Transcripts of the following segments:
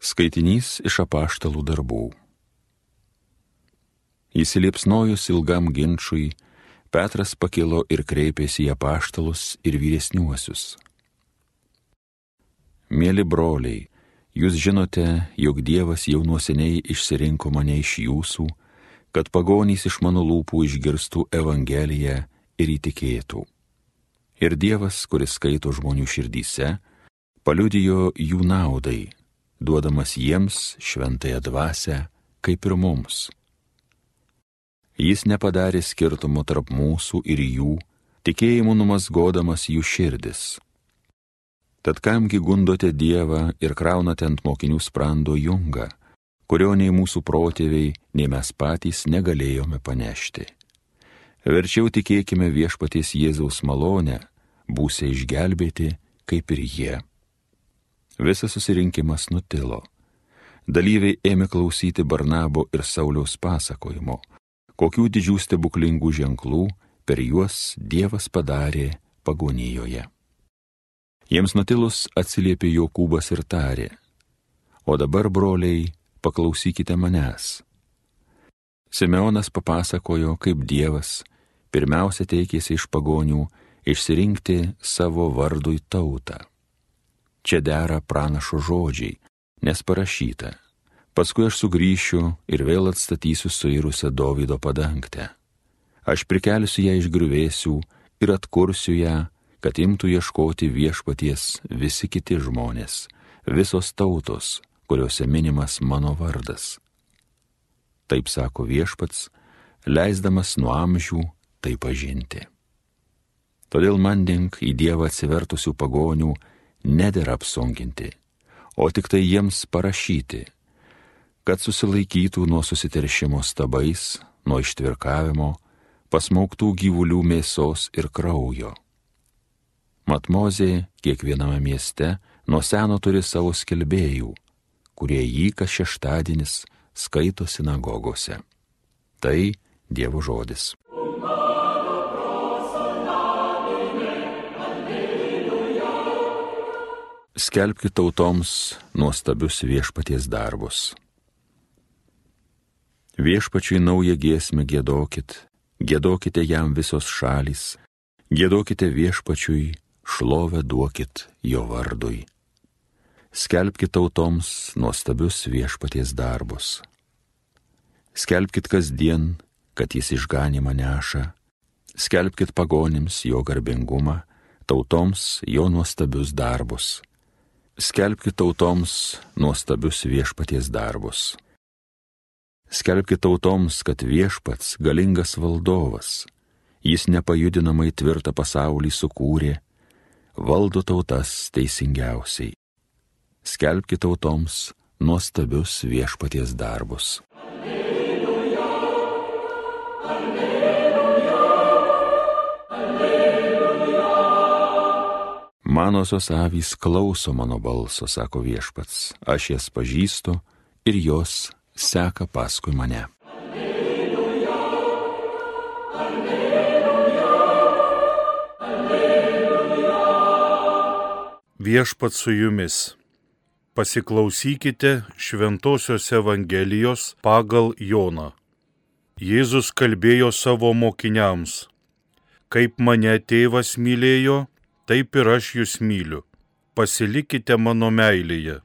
Skaitinys iš apaštalų darbų. Įsiliepsnojus ilgam ginčiui, Petras pakilo ir kreipėsi į apaštalus ir vyresniuosius. Mėly broliai, jūs žinote, jog Dievas jau nuoseniai išsirinko mane iš jūsų, kad pagonys iš mano lūpų išgirstų Evangeliją ir įtikėtų. Ir Dievas, kuris skaito žmonių širdyse, paliudijo jų naudai duodamas jiems šventąją dvasę, kaip ir mums. Jis nepadarė skirtumo tarp mūsų ir jų, tikėjimu numasgodamas jų širdis. Tad kamgi gundote Dievą ir kraunate ant mokinių sprando jungą, kurio nei mūsų protėviai, nei mes patys negalėjome panešti. Verčiau tikėkime viešpaties Jėzaus malonę, būsė išgelbėti kaip ir jie. Visas susirinkimas nutilo. Dalyviai ėmė klausyti Barnabo ir Sauliaus pasakojimo, kokių didžių stebuklingų ženklų per juos Dievas padarė pagonijoje. Jiems nutilus atsiliepė Jokūbas ir tarė, o dabar, broliai, paklausykite manęs. Simeonas papasakojo, kaip Dievas pirmiausia teikėsi iš pagonių išsirinkti savo vardui tautą. Čia dera pranašo žodžiai, nes parašyta, paskui aš sugrįšiu ir vėl atstatysiu suirusią Davido padangtę. Aš prikelsiu ją iš griuvėsių ir atkursiu ją, kad imtų ieškoti viešpaties visi kiti žmonės, visos tautos, kuriuose minimas mano vardas. Taip sako viešpats, leisdamas nuo amžių tai pažinti. Todėl mandink į Dievą atsivertusių pagonių nedėra apsunkinti, o tik tai jiems parašyti, kad susilaikytų nuo susiteršimo stabais, nuo ištvirkavimo, pasmauktų gyvulių mėsos ir kraujo. Matmozė kiekviename mieste nuo seno turi savo skelbėjų, kurie jį kas šeštadienis skaito sinagogose. Tai Dievo žodis. Skelbkite tautoms nuostabius viešpaties darbus. Viešpačiui naują giesmę gėdokit, gėdokite jam visos šalys, gėdokite viešpačiui, šlovę duokit jo vardui. Skelbkite tautoms nuostabius viešpaties darbus. Skelbkite kasdien, kad jis išganimą neša, skelbkite pagonims jo garbingumą, tautoms jo nuostabius darbus Skelbkite tautoms nuostabius viešpaties darbus. Skelbkite tautoms, kad viešpats galingas valdovas, jis nepajudinamai tvirtą pasaulį sukūrė, valdo tautas teisingiausiai. Skelbkite tautoms nuostabius viešpaties darbus. Manosios avys klauso mano balso, sako viešpats, aš jas pažįstu ir jos seka paskui mane. Alleluja, alleluja, alleluja. Viešpats su jumis. Pasiklausykite Šventojios Evangelijos pagal Joną. Jėzus kalbėjo savo mokiniams, kaip mane tėvas mylėjo, taip ir aš jūs myliu. Pasilikite mano meilėje.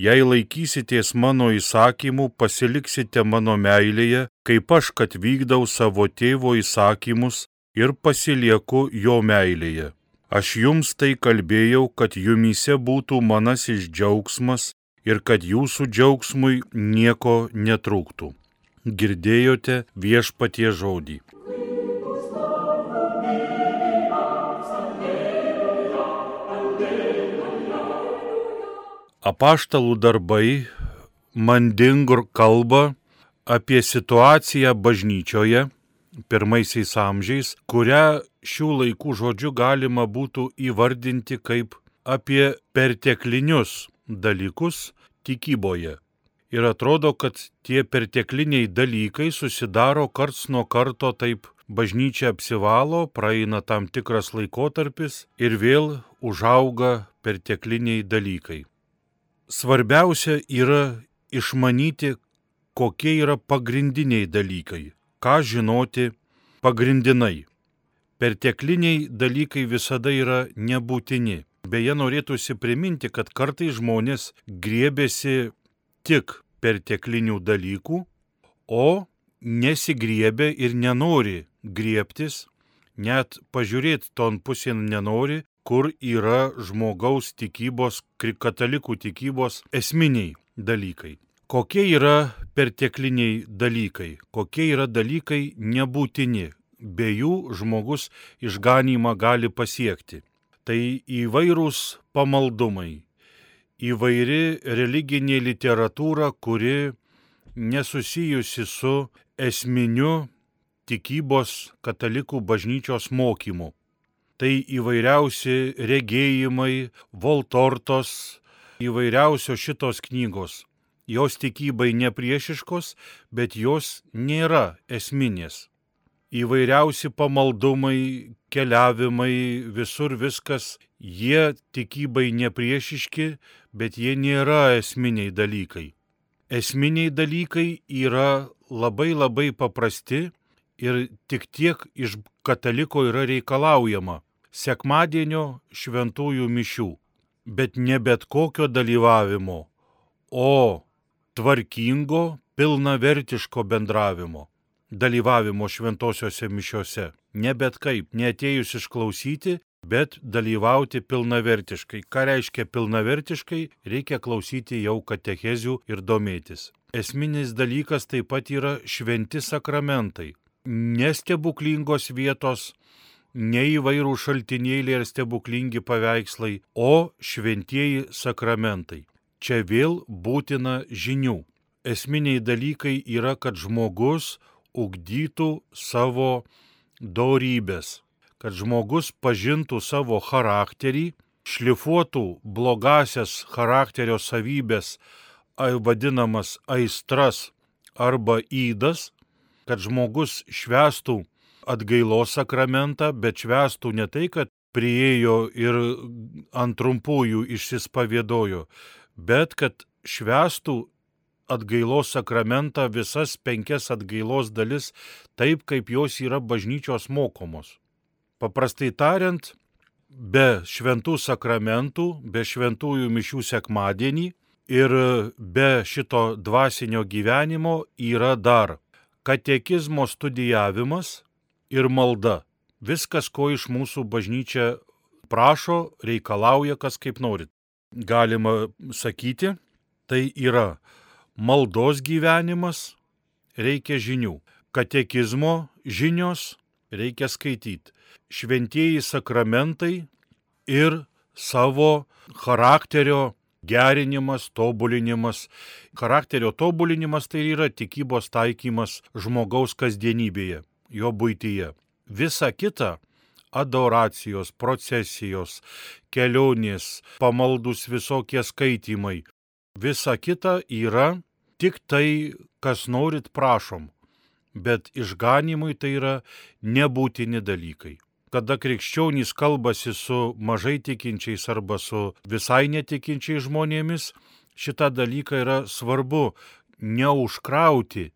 Jei laikysitės mano įsakymų, pasiliksite mano meilėje, kaip aš, kad vykdau savo tėvo įsakymus ir pasilieku jo meilėje. Aš jums tai kalbėjau, kad jumise būtų manasis džiaugsmas ir kad jūsų džiaugsmui nieko netrūktų. Girdėjote viešpatie žodį. Apaštalų darbai mandingur kalba apie situaciją bažnyčioje pirmaisiais amžiais, kurią šių laikų žodžių galima būtų įvardinti kaip apie perteklinius dalykus tikyboje. Ir atrodo, kad tie pertekliniai dalykai susidaro karts nuo karto taip bažnyčia apsivalo, praeina tam tikras laikotarpis ir vėl užauga pertekliniai dalykai. Svarbiausia yra išmanyti, kokie yra pagrindiniai dalykai, ką žinoti pagrindinai. Pertekliniai dalykai visada yra nebūtini. Beje, norėtųsi priminti, kad kartai žmonės griebėsi tik perteklinių dalykų, o nesigriebė ir nenori griebtis, net pažiūrėti ton pusėn nenori, kur yra žmogaus tikybos, katalikų tikybos esminiai dalykai. Kokie yra pertekliniai dalykai, kokie yra dalykai nebūtini, be jų žmogus išganymą gali pasiekti. Tai įvairūs pamaldumai, įvairi religinė literatūra, kuri nesusijusi su esminiu tikybos katalikų bažnyčios mokymu. Tai įvairiausi regėjimai, voltortos, įvairiausios šitos knygos. Jos tikybai nepriešiškos, bet jos nėra esminės įvairiausi pamaldumai, keliavimai, visur viskas, jie tikybai nepriešiški, bet jie nėra esminiai dalykai. Esminiai dalykai yra labai labai paprasti ir tik tiek iš kataliko yra reikalaujama - sekmadienio šventųjų mišių, bet ne bet kokio dalyvavimo, o tvarkingo, pilnavertiško bendravimo dalyvavimo šventosiuose mišiuose. Ne bet kaip, neatėjus išklausyti, bet dalyvauti pilnavertiškai. Ką reiškia pilnavertiškai, reikia klausyti jau katechezių ir domėtis. Esminis dalykas taip pat yra šventi sakramentai. Nestebuklingos vietos, neįvairų šaltinėliai ir stebuklingi paveikslai, o šventieji sakramentai. Čia vėl būtina žinių. Esminiai dalykai yra, kad žmogus ugdytų savo dorybės, kad žmogus pažintų savo charakterį, šlifuotų blogasias charakterio savybės, vadinamas aistras arba įdas, kad žmogus švestų atgailos sakramentą, bet švestų ne tai, kad priejo ir ant trumpųjų išsispavėdojo, bet kad švestų atgailos sakramentą, visas penkias atgailos dalis, taip kaip jos yra bažnyčios mokomos. Paprastai tariant, be šventų sakramentų, be šventųjų mišių sekmadienį ir be šito dvasinio gyvenimo yra dar katekizmo studijavimas ir malda. Viskas, ko iš mūsų bažnyčia prašo, reikalauja, kas kaip norit. Galima sakyti, tai yra maldos gyvenimas, reikia žinių. Katekizmo žinios reikia skaityti. Šventieji sakramentai ir savo charakterio gerinimas, tobulinimas. Charakterio tobulinimas tai yra tikybos taikymas žmogaus kasdienybėje, jo būtyje. Visa kita - adoracijos, procesijos, kelionės, pamaldus visokie skaitimai. Visa kita yra tik tai, kas norit, prašom, bet išganimui tai yra nebūtini dalykai. Kada krikščionys kalbasi su mažai tikinčiais arba su visai netikinčiais žmonėmis, šitą dalyką yra svarbu neužkrauti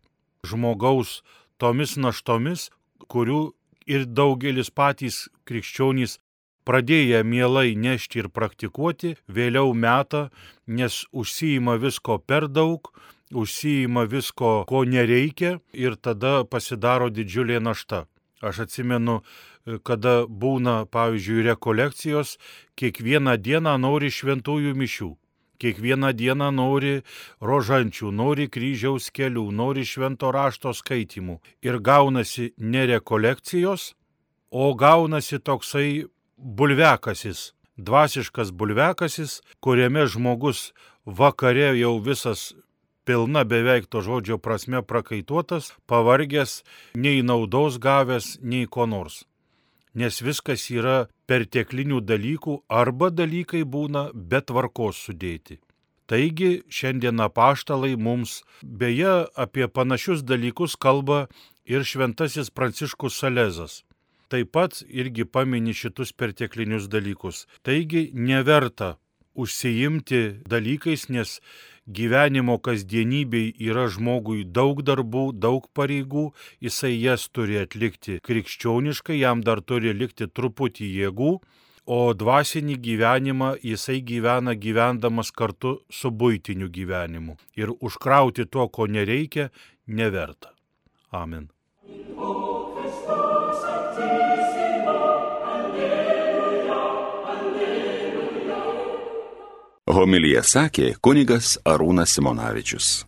žmogaus tomis naštomis, kurių ir daugelis patys krikščionys pradėję mielai nešti ir praktikuoti, vėliau meta, nes užsijima visko per daug, užsijima visko, ko nereikia ir tada pasidaro didžiulė našta. Aš atsimenu, kada būna, pavyzdžiui, rekolekcijos, kiekvieną dieną nori šventųjų mišių. Kiekvieną dieną nori rožančių, nori kryžiaus kelių, nori švento rašto skaitimų. Ir gaunasi ne rekolekcijos, o gaunasi toksai bulvekasis, dvasiškas bulvekasis, kuriame žmogus vakare jau visas pilna beveik to žodžio prasme prakaituotas, pavargęs, nei naudos gavęs, nei ko nors. Nes viskas yra perteklinių dalykų arba dalykai būna be tvarkos sudėti. Taigi šiandien apaštalai mums beje apie panašius dalykus kalba ir šventasis Pranciškus Salezas. Taip pat irgi pamini šitus perteklinius dalykus. Taigi neverta užsiimti dalykais, nes gyvenimo kasdienybei yra žmogui daug darbų, daug pareigų, jisai jas turi atlikti krikščioniškai, jam dar turi likti truputį jėgų, o dvasinį gyvenimą jisai gyvena gyvendamas kartu su būtiniu gyvenimu. Ir užkrauti to, ko nereikia, neverta. Amen. Homilija sakė kunigas Arūnas Simonavičius.